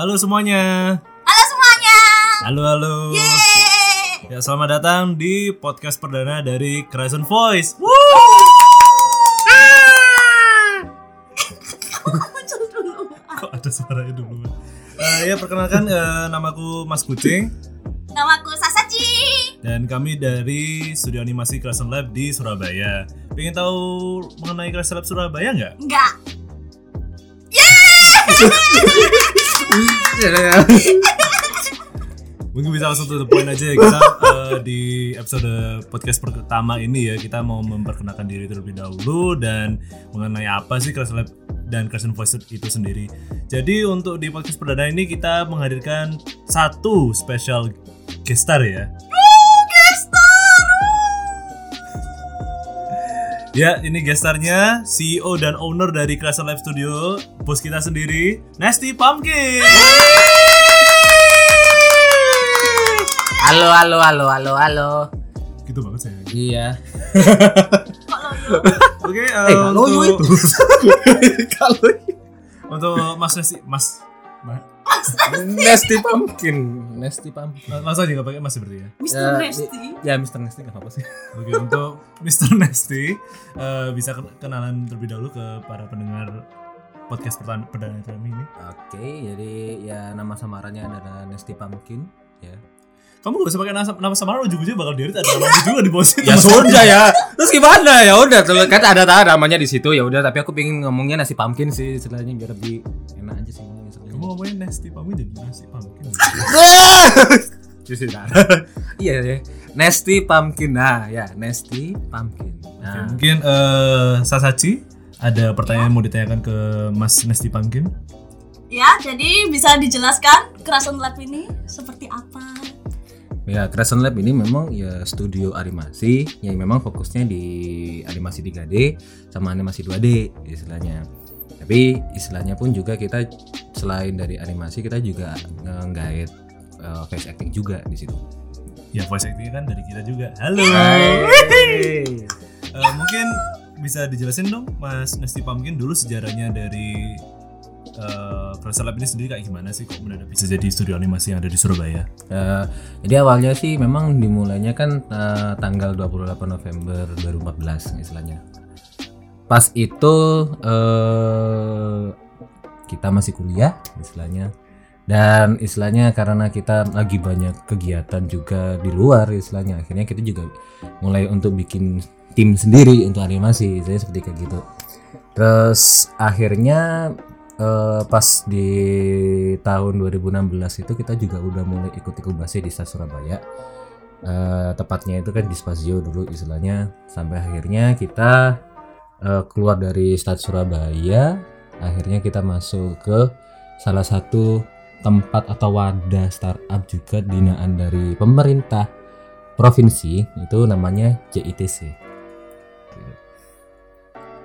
Halo semuanya. Halo semuanya. Halo halo. Yeay. Ya selamat datang di podcast perdana dari Crescent Voice. Woo! Dulu. Kok ada suaranya dulu? Eh, ya perkenalkan eh, namaku Mas Kucing Namaku Sasaci. dan kami dari studio animasi Crescent Lab di Surabaya. Pengen tahu mengenai Crescent Lab Surabaya nggak? Enggak. Mungkin bisa langsung to the point aja ya kita eh, di episode podcast pertama ini ya kita mau memperkenalkan diri terlebih dahulu dan mengenai apa sih Crescent Lab dan Crescent Voice itu sendiri. Jadi untuk di podcast perdana ini kita menghadirkan satu special guest star ya. Ya, ini gestarnya CEO dan owner dari Crescent Lab Studio, bos kita sendiri, Nasty Pumpkin. Halo, halo, halo, halo, halo. Gitu banget saya. Iya. Oke, eh, Eh, kalau untuk, itu. Kalau untuk Mas Nasty, Mas, Ma- Nasty Pumpkin, Nasty Pumpkin. langsung aja nggak pakai Mas seperti ya. Mr. Ya, Nasty. Ya, Mr. Nasty nggak apa-apa sih. Oke, untuk Mr. Nasty eh, bisa ken- kenalan terlebih dahulu ke para pendengar podcast pertama perdana kami ini. Oke, jadi ya nama samarannya adalah Nasty Pumpkin. Ya. Kamu gak usah pakai nama, nama samaran ujung-ujungnya bakal diedit ada nama juga di bawah Ya sudah ya. Terus gimana ya? Udah, kan ada tahu namanya di situ ya udah. Tapi aku pengen ngomongnya nasi pumpkin sih, istilahnya biar lebih enak aja sih ngomongnya. Kamu ngomongin Nasty Pumpkin jadi Nasty Pumpkin. Justru Iya ya. Nasty Pumpkin. Nah, ya, Nasty Pumpkin. Oke, Nah, mungkin eh Sasachi ada pertanyaan yang mau ditanyakan ke Mas Nasty Pumpkin? Ya, jadi bisa dijelaskan Crescent Lab ini seperti apa? Ya, Crescent Lab ini memang ya studio animasi yang memang fokusnya di animasi 3D sama animasi 2D istilahnya. Tapi istilahnya pun juga kita selain dari animasi kita juga nge-guide uh, face acting juga di situ. Ya voice acting kan dari kita juga. Halo. Hai. Eh, mungkin bisa dijelasin dong Mas Nasty Pumpkin dulu sejarahnya dari uh, Lab ini sendiri kayak gimana sih kok mendadak bisa jadi studio animasi yang ada di Surabaya? Eh, jadi awalnya sih memang dimulainya kan eh, tanggal 28 November 2014 istilahnya. Pas itu eh kita masih kuliah istilahnya. Dan istilahnya karena kita lagi banyak kegiatan juga di luar istilahnya akhirnya kita juga mulai untuk bikin tim sendiri untuk animasi saya seperti kayak gitu. Terus akhirnya eh, pas di tahun 2016 itu kita juga udah mulai ikut inkubasi di Surabaya. Eh, tepatnya itu kan di Spasio dulu istilahnya sampai akhirnya kita eh, keluar dari Star Surabaya. Akhirnya kita masuk ke salah satu tempat atau wadah startup juga binaan dari pemerintah provinsi itu namanya JITC.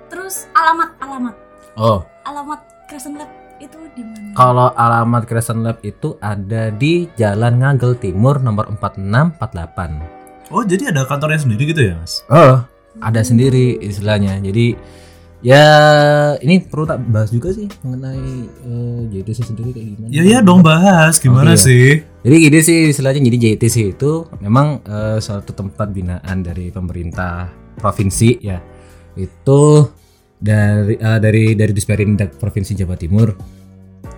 Terus alamat alamat Oh, alamat Crescent Lab itu di mana? Kalau alamat Crescent Lab itu ada di Jalan Ngagel Timur nomor 4648. Oh jadi ada kantornya sendiri gitu ya Mas? Oh, ada sendiri istilahnya. Jadi ya ini perlu tak bahas juga sih mengenai eh, JTC sendiri kayak gimana. Ya ya dong bahas gimana Oh, iya. sih? Jadi gini sih istilahnya jadi JTC itu memang eh, suatu tempat binaan dari pemerintah provinsi ya. Itu dari eh, dari dari Disperindak Provinsi Jawa Timur.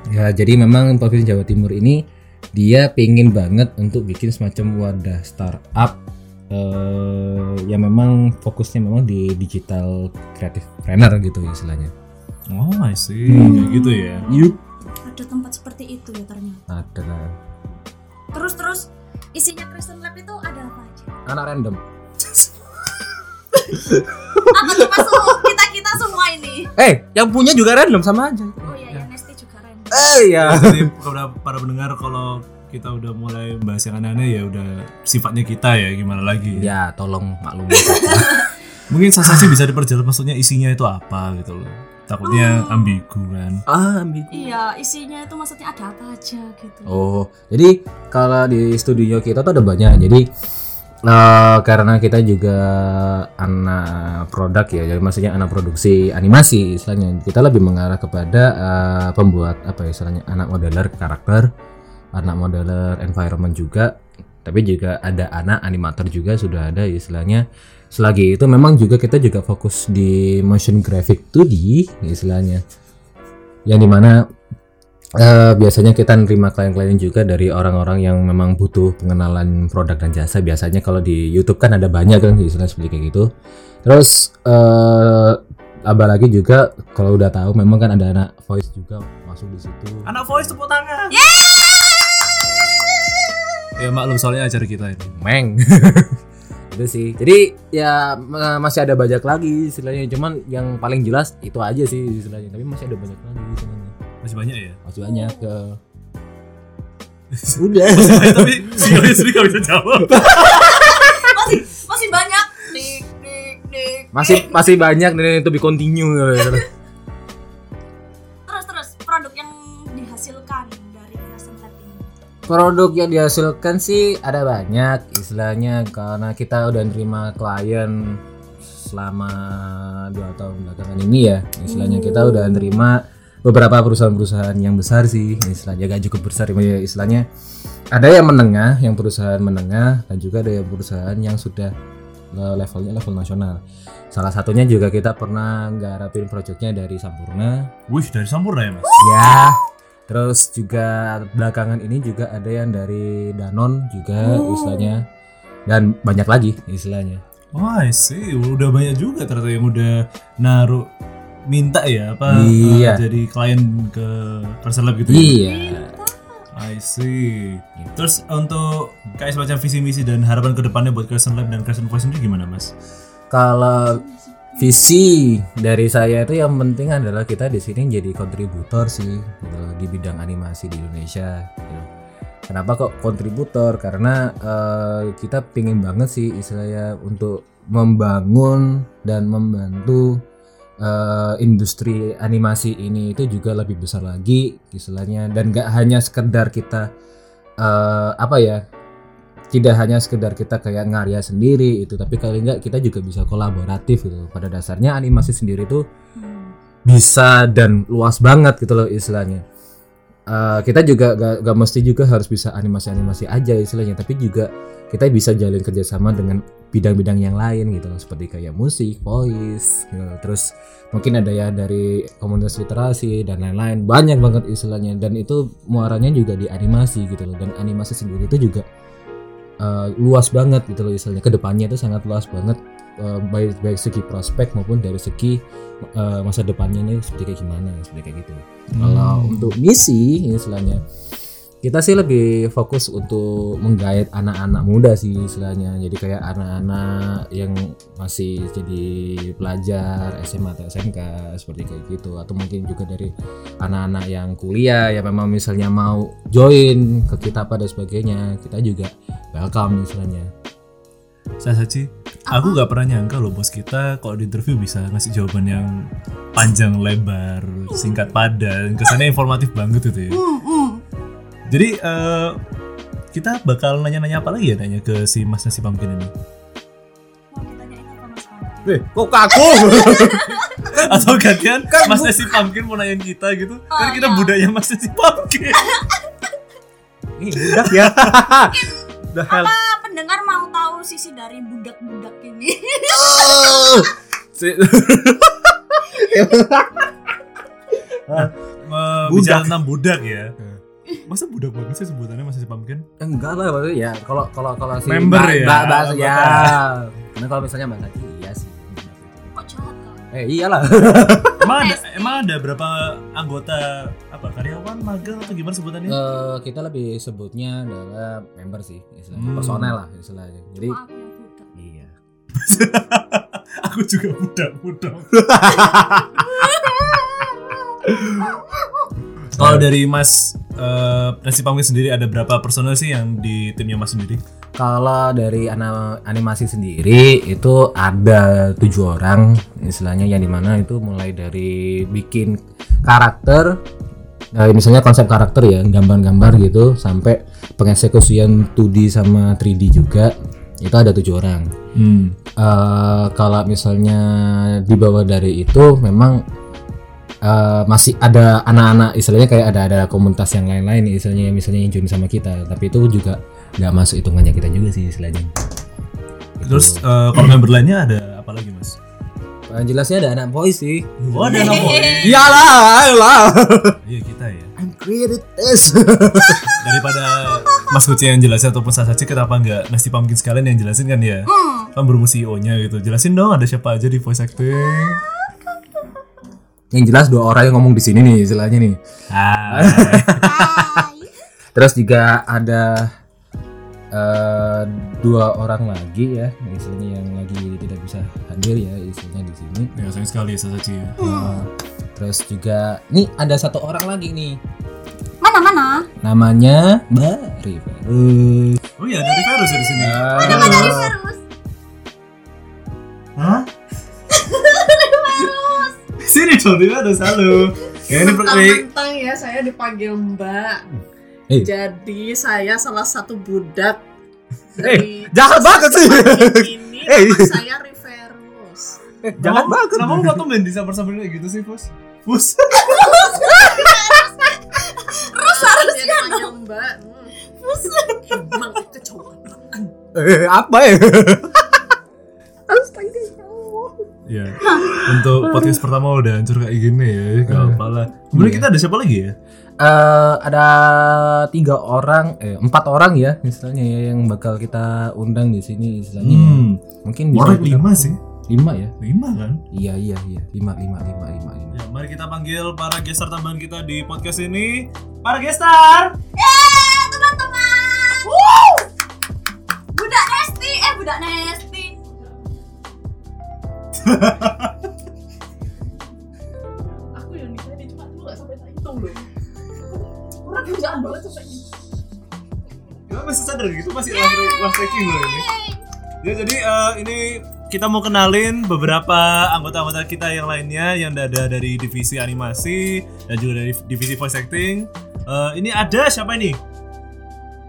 Ya, jadi memang Provinsi Jawa Timur ini dia pengen banget untuk bikin semacam wadah startup eh yang memang fokusnya memang di digital creative planner gitu istilahnya. Oh I see, kayak gitu ya. Yup. Ada tempat seperti itu ya ternyata. Ada. Terus terus isinya Crescent Lab itu ada apa aja? anak random. Apa tuh masuk ini? Eh, yang punya juga random sama aja. Oh iya ya Nasty juga keren. Eh ya. Jadi kepada para pendengar kalau kita udah mulai bahas yang aneh-aneh ya udah sifatnya kita ya gimana lagi ya. Ya, tolong maklumi. Mungkin Sasachi bisa diperjelas maksudnya isinya itu apa gitu loh. Takutnya ambigu kan. ah, ambigu. Iya, isinya itu maksudnya ada apa aja gitu. Oh, jadi kalau di studio kita tuh ada banyak. Jadi eh, karena kita juga anak produk ya, jadi maksudnya anak produksi animasi istilahnya. Kita lebih mengarah kepada eh, pembuat apa ya istilahnya anak modeler karakter, anak modeler environment juga, tapi juga ada anak animator juga sudah ada istilahnya. Selagi itu memang juga kita juga fokus di motion graphic 2D istilahnya. Yang di mana Eh, biasanya kita nerima klien-klien juga dari orang-orang yang memang butuh pengenalan produk dan jasa. Biasanya kalau di YouTube kan ada banyak kan istilah seperti kayak gitu. Terus eh apalagi juga kalau udah tahu memang kan ada anak voice juga masuk di situ. Anak voice tepuk tangan. Ya maklum soalnya acara kita ini. Meng. itu sih. Jadi ya ma- masih ada banyak lagi istilahnya. Cuman yang paling jelas itu aja sih istilahnya. Tapi masih ada banyak lagi istilahnya. Masih banyak ya. Masih banyak ke Udah. Tapi seriously gak bisa jawab. masih masih banyak dik dik dik masih masih banyak dan itu be continue terus terus produk yang dihasilkan dari Crescent Lab ini produk yang dihasilkan sih ada banyak istilahnya karena kita udah nerima klien selama dua tahun belakangan ini ya istilahnya kita udah nerima beberapa perusahaan-perusahaan yang besar sih istilahnya gak cukup besar ya istilahnya ada yang menengah yang perusahaan menengah dan juga ada yang perusahaan yang sudah eh, levelnya level nasional salah satunya juga kita pernah garapin projectnya dari Sampurna Wih dari Sampurna ya mas. Ya. Terus juga belakangan ini juga ada yang dari Danon juga istilahnya dan banyak lagi istilahnya. Oh I see. Udah banyak juga ternyata yang udah naruh minta ya apa Iya. eh, jadi klien ke Lab gitu ya? Iya. I see. Terus untuk kayak semacam visi misi dan harapan ke depannya buat Crescent Lab dan Crescent Voice sendiri gimana mas? Kalau visi dari saya itu yang penting adalah kita di sini jadi kontributor sih gitu, di bidang animasi di Indonesia. gitu. Kenapa kok kontributor? Karena eh, kita pingin banget sih istilahnya untuk membangun dan membantu eh, industri animasi ini itu juga lebih besar lagi istilahnya. Dan gak hanya sekedar kita eh, apa ya tidak hanya sekedar kita kayak ngarya sendiri itu tapi kali enggak kita juga bisa kolaboratif gitu. Pada dasarnya animasi sendiri itu bisa dan luas banget gitu loh istilahnya. Eh, kita juga gak, gak mesti juga harus bisa animasi-animasi aja istilahnya tapi juga kita bisa jalin kerjasama dengan bidang-bidang yang lain gitu loh seperti kayak musik, voice, gitu. terus mungkin ada ya dari komunitas literasi dan lain-lain. Banyak banget istilahnya. Dan itu muaranya juga di animasi gitu loh. Dan animasi sendiri itu juga uh, luas banget gitu loh istilahnya. Ke depannya itu sangat luas banget uh, baik baik segi prospek maupun dari segi uh, masa depannya ini seperti kayak gimana seperti kayak gitu. Kalau untuk misi istilahnya kita sih lebih fokus untuk menggait anak-anak muda sih istilahnya. Jadi kayak anak-anak yang masih jadi pelajar SMA atau SMK seperti kayak gitu. Atau mungkin juga dari anak-anak yang kuliah yang memang misalnya mau join ke kita pada sebagainya kita juga welcome istilahnya. Saya Sachi, aku nggak pernah nyangka loh bos kita kalau di interview bisa ngasih jawaban yang panjang lebar, singkat padat, kesannya informatif banget itu ya. Hmm, hmm. Jadi eh, kita bakal nanya-nanya apa lagi ya nanya ke si Mas Nasi Pumpkin ini? mau ditanyain apa mas Wan? eh kok kaku Atau gantian Mas Nasi Pumpkin mau nanyain kita gitu? kan Oh, kita iya. budaya Mas Nasi Pumpkin. ini udah ya udah hal apa pendengar mau tahu sisi dari budak-budak ini Si- Eh, bicara tentang budak ya. Masa budak banget sih sebutannya? Mas Nasi Pumpkin? enggak lah maksudnya ya kalau kalau kalau si Member ba- ya, bahasa ya. Karena kalau misalnya mbak Tati iya sih. Kok eh iyalah. Emang ada, emang ada berapa anggota apa karyawan magang atau gimana sebutannya? Eh, kita lebih sebutnya adalah member sih istilahnya. Hmm. personel lah istilahnya. Jadi Kok aku yang budak iya. Aku juga budak-budak. Kalau dari Mas eh, Nasi Pumpkin sendiri ada berapa personel sih yang di timnya Mas sendiri? Kalau dari animasi sendiri itu ada tujuh orang istilahnya yang di mana itu mulai dari bikin karakter eh, misalnya konsep karakter ya gambar-gambar gitu sampai pengeksekusian 2D sama 3D juga itu ada tujuh orang Hmm. Eh, kalau misalnya di bawah dari itu memang eh, masih ada anak-anak istilahnya kayak ada ada komunitas yang lain-lain istilahnya misalnya yang join sama kita tapi itu juga nggak masuk hitungannya kita juga sih istilahnya Terus eh, kalau member lainnya ada apa lagi mas? Eh, jelasnya ada anak boy sih Oh ada anak boy. iyalah ayolah Iya kita ya. I'm created this Daripada Mas Kuci yang jelasin ataupun Sasaci kenapa nggak Nasi Pumpkin sekalian yang jelasin kan ya? Kan berhubung CEO-nya gitu. Jelasin dong ada siapa aja di voice acting. Yang jelas dua orang yang ngomong di sini nih istilahnya nih Ah. terus juga ada eh, dua orang lagi ya istilahnya yang lagi tidak bisa hadir ya istilahnya di sini ya sayang sekali ya Sasaci. ya. Eh, terus juga nih ada satu orang lagi nih Mana mana? namanya Mbak Riverus Oh iya dari Verus ya di sini. Terus. Hah? Sini dong, di Verus halo. Ya ini Mentang-mentang ya saya dipanggil Mbak. Eh. Jadi saya salah satu budak Eh, dari jahat banget sih. ini Eh. nama saya Riverus. jangan Kenapa- banget Kenapa lu tuh main disamper-samper kayak gitu sih, Fus? Fus. Terus harusnya Mbak. Hmm. Emang kecoklatan. eh, apa ya Ya. Untuk podcast pertama udah hancur kayak gini ya, gak apa lah. Kemudian kita ada siapa lagi ya? Eh, ada tiga orang eh empat orang ya istilahnya ya yang bakal kita undang di sini istilahnya ya. Hmm. mungkin bisa Orang kita- lima sih. lima ya Lima kan? iya iya iya lima lima lima lima lima Ya, mari kita panggil para gestar tambahan kita di podcast ini. Para gestar. Eh teman-teman. Woo! Budak Nesti, eh budak Nesti. Aku yang ditanya cuma dulu gak sampai tak hitung loh. Orang kerjaan banget sampai Gak masih sadar gitu masih last, tracking loh ini. Ya jadi eh, ini kita mau kenalin beberapa anggota-anggota kita yang lainnya yang ada dari divisi animasi dan juga dari divisi voice acting. Eh, ini ada siapa ini?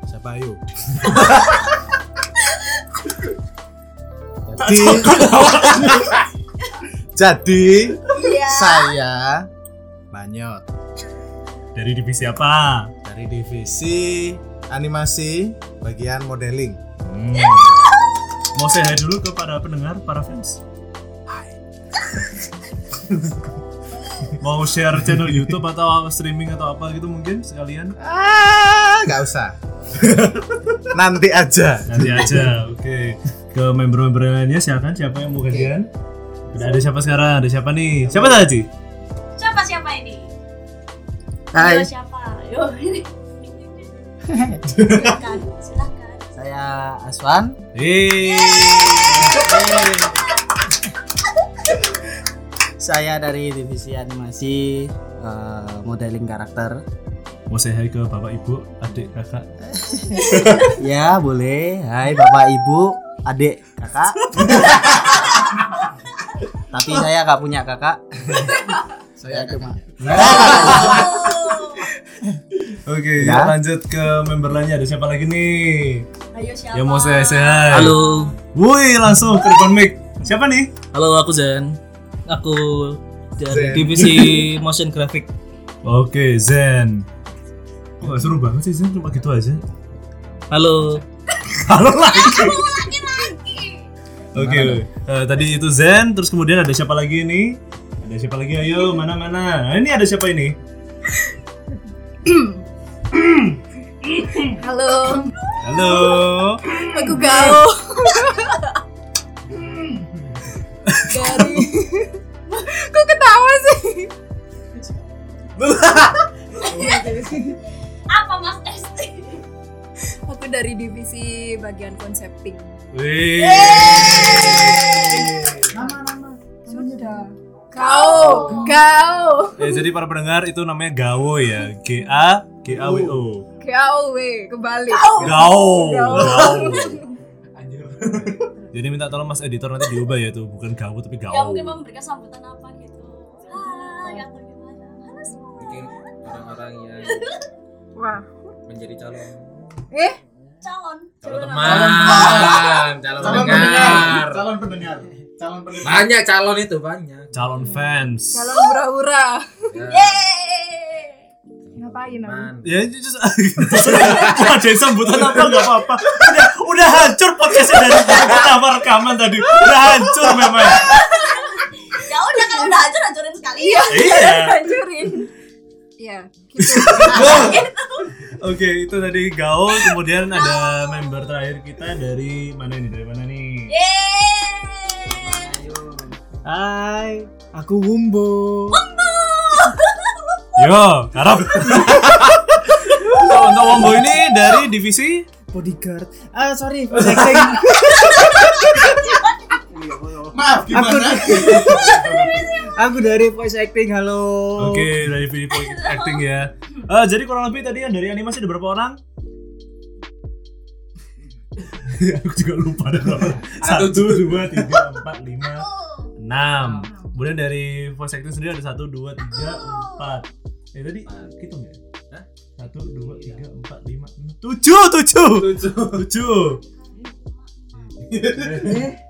Siapa ayo? Jadi Jadi Iya. saya Banyot Dari divisi apa? dari divisi animasi bagian modeling. Hmm. Mau say hi dulu ke para pendengar, para fans. Mau share channel YouTube atau streaming atau apa gitu mungkin sekalian? Ah, nggak usah. Nanti aja. Nanti aja, oke. Ke member-member lainnya silakan siapa yang mau gantian? Udah ada siapa sekarang? Ada siapa nih? Siapa tadi? Siapa siapa ini? Hai, Yo, siapa? Yo ini. silakan, silakan. saya Aswan. Hei. Saya dari divisi animasi eh, modeling karakter. Mau say hi ke bapak ibu, adik, kakak. Ya, boleh. Hai Bapak Ibu, adik, kakak. Tapi saya nggak punya kakak. saya cuma Oke, Ya. lanjut ke member lainnya. Ada siapa lagi nih? Ayo siapa? Yang mau say say? Halo, Woi, langsung ke depan mic. Siapa nih? halo aku Zen. Aku Zen. dari divisi motion graphic. Oke, Zen. Kok gak seru banget sih Zen? Cuma gitu aja. Halo, Halo lagi. Oke, eh, tadi itu Zen, terus kemudian ada siapa lagi nih? Ada siapa lagi? Ayo, mana mana? Nah, ini ada siapa ini? Halo, Halo. aku Gao. Dari Kok ketawa sih? Apa Mas Nesti? Aku dari divisi bagian konsepting. Wih. Sudah. Kau, kau. Eh, jadi para pendengar itu namanya Gawo ya. G A G A W O. Kau, we, kebalik. Gawo. Gawo. Gawo. Jadi minta tolong Mas editor nanti diubah ya tuh, bukan Gawo tapi Ya Gawo. mungkin memberikan sambutan apa gitu. Hai atau gimana? Halo semua. mungkin orang-orang yang Wah. menjadi calon Eh, Calon. calon Calon teman calon calon Calon pendengar. pendengar. Calon pendengar. Calon pendengar. Banyak calon itu banyak. calon fans Calon hura-hura. Ya. Ngapain aku? Man. ya just ada sambutan apa nggak apa-apa udah udah hancur podcastnya dari pertama rekaman tadi udah hancur memang Ya udah kalau udah hancur hancurin sekali. Iya. iya Hancurin. Iya, gitu. Oke itu tadi gaul kemudian ada member terakhir kita dari mana nih dari mana nih Yeay. Hai, aku Wumbo. yo karap untuk Wombo ini dari divisi Bodyguard. Ah, sorry, voice acting. Maaf gimana? aku dari voice acting. Halo. Oke, dari video acting ya. Eh, jadi kurang lebih tadi yang dari animasi ada berapa orang? Aku juga lupa ada berapa. Satu, dua, tiga, empat, lima, enam. Kemudian dari voice acting sendiri ada satu, dua, tiga, empat. Eh tadi hitung ya? Hah? Satu, dua, tiga, empat, lima, enam, tujuh, tujuh, tujuh, tujuh.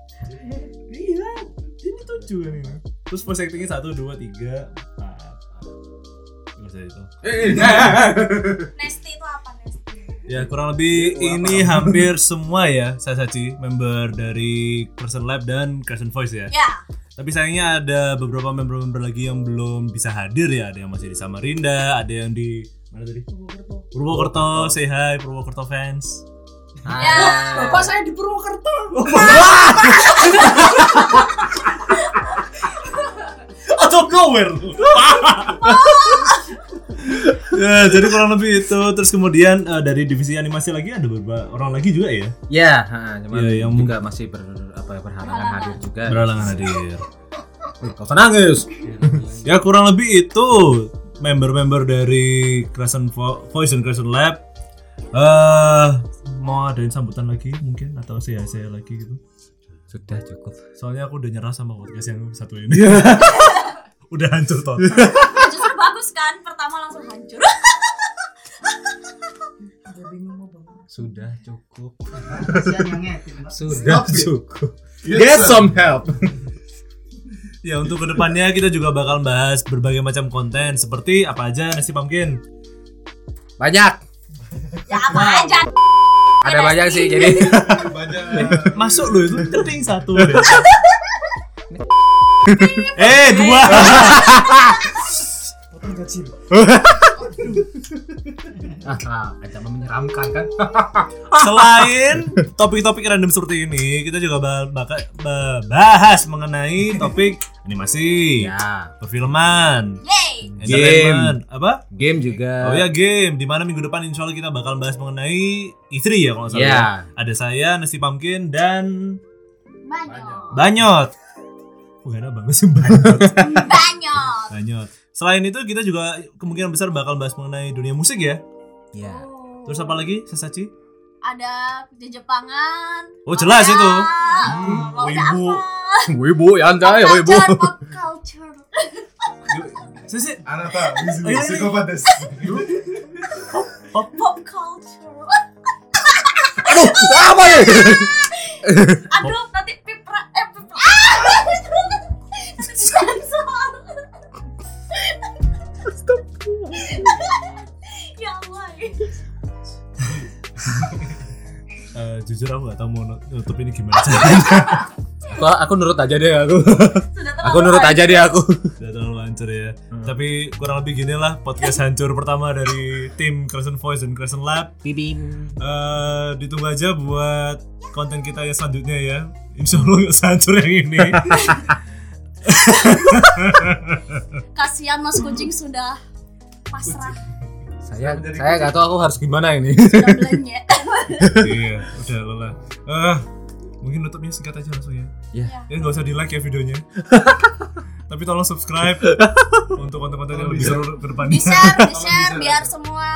Kan ini. Terus voice actingnya satu, dua, tiga, empat. Nggak usah itu. Nesti itu apa Nesti? Ya kurang lebih ini hampir semua ya saya Saci member dari Person Lab dan Person Voice ya. Ya. Tapi sayangnya ada beberapa member-member lagi yang belum bisa hadir ya. Ada yang masih di Samarinda, ada yang di mana tadi? Purwokerto. Say hi Purwokerto fans. Ya. Bapak saya di Purwokerto. Nowhere. ya, jadi kurang lebih itu. Terus kemudian eh, dari divisi animasi lagi ada beberapa orang lagi juga ya. Ya, ha, cuman Ya, yang- juga masih ber, apa, berhalangan hadir juga. Berhalangan hadir. Kau nangis. Ya kurang lebih itu member-member dari Crescent Vo- Voice dan Crescent Lab. Eh mau adain sambutan lagi mungkin atau saya saya lagi gitu. Sudah cukup. Soalnya aku udah nyerah sama podcast yang satu ini. udah hancur total. Justru bagus kan, pertama langsung hancur. Sudah cukup. Sudah cukup. Get some help. ya untuk ke depannya kita juga bakal bahas berbagai macam konten seperti apa aja nasi pumpkin. Banyak. Ya apa aja. Ada banyak sih jadi. banyak. Masuk loh itu keting satu. eh dua. Ancaman menyeramkan kan? Selain topik-topik random seperti ini, kita juga ba- baka- ba- bahas mengenai topik animasi, Ya. perfilman, entertainment, apa? Game juga. Oh ya game, di mana minggu depan insya Allah kita bakal bahas mengenai E3 ya kalau salah. Ya. ya. Ada saya, Nasi Pumpkin dan Banyak. Banyot. Oh enak banget sih. Banyak. Banyot. Selain itu kita juga kemungkinan besar bakal bahas mengenai dunia musik ya. Ya. Terus apa lagi, Sesaci? ada di Jepangan. Oh, jelas Korea. itu. Hmm, Wibu. Wibu ya Pop anda ya wibu. culture, pop culture. Sisi, Anata, Wizu, psikopates. Pop culture. Aduh, apa ya? Aduh, nanti pipra eh pipra. Ah! Sensor. ya Allah. eh, jujur aku gak tau mau nutup ini gimana caranya. Aku, aku nurut aja deh aku. Sudah Aku nurut aja deh aku. Udah terlalu hancur ya. Tapi kurang lebih gini lah podcast hancur pertama dari tim Crescent Voice dan Crescent Lab. Bibim. Eh, ditunggu aja buat konten kita yang selanjutnya ya. Insya Allah gak sehancur yang ini. Kasihan Mas Kucing sudah pasrah, Saya saya nggak tahu aku harus gimana ini. sudah belanja. iya, udah lelah. Eh, mungkin nutupnya singkat aja langsung ya. Ya. Ya nggak usah di like ya videonya. Tapi tolong subscribe untuk konten-konten yang lebih seru ke depannya. Di share, di share biar semua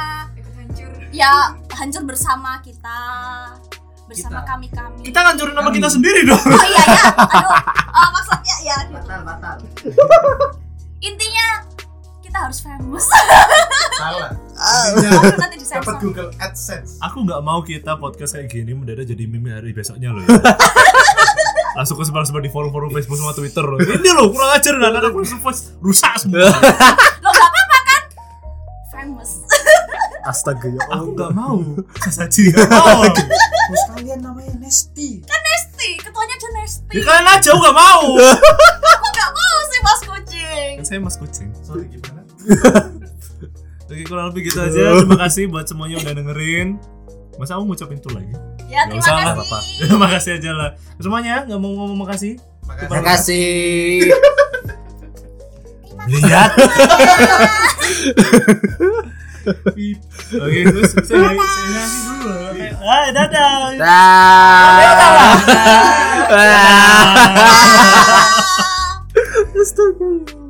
ya hancur bersama kita bersama kami kami. Kita ngancurin nama kita sendiri dong. Oh iya ya, aduh, oh, maksudnya ya. gitu. Batal, batal. Intinya kita harus famous. Salah. Oh, Intinya nanti dapat Google AdSense. Aku nggak mau kita podcast kayak gini mendadak jadi meme hari besoknya loh. Ya. Langsung ke sebar-sebar di forum-forum Facebook sama Twitter loh. Ini loh kurang ajar nggak ada aku voice rusak semua. Lo gak apa-apa kan? Famous. Astaga ya Aku Allah. nggak mau. Sasaji nggak mau. Bos kalian namanya Nesti. Ketuanya aja Nesti. Ya kalian aja aku nggak mau. Aku gak mau sih mas kucing. Saya mas kucing. Sorry gimana? Oke kurang lebih gitu aja. Terima kasih buat semuanya udah dengerin. Masa aku ngucapin itu lagi? Ya Nggak terima usah lah, kasih. Ya, makasih aja lah. Semuanya nggak mau ngomong makasih. Makasih. Terima kasih. Lihat. Oke, terus saya saya dulu. Ah, dadah. Dah. Ah. Astaga.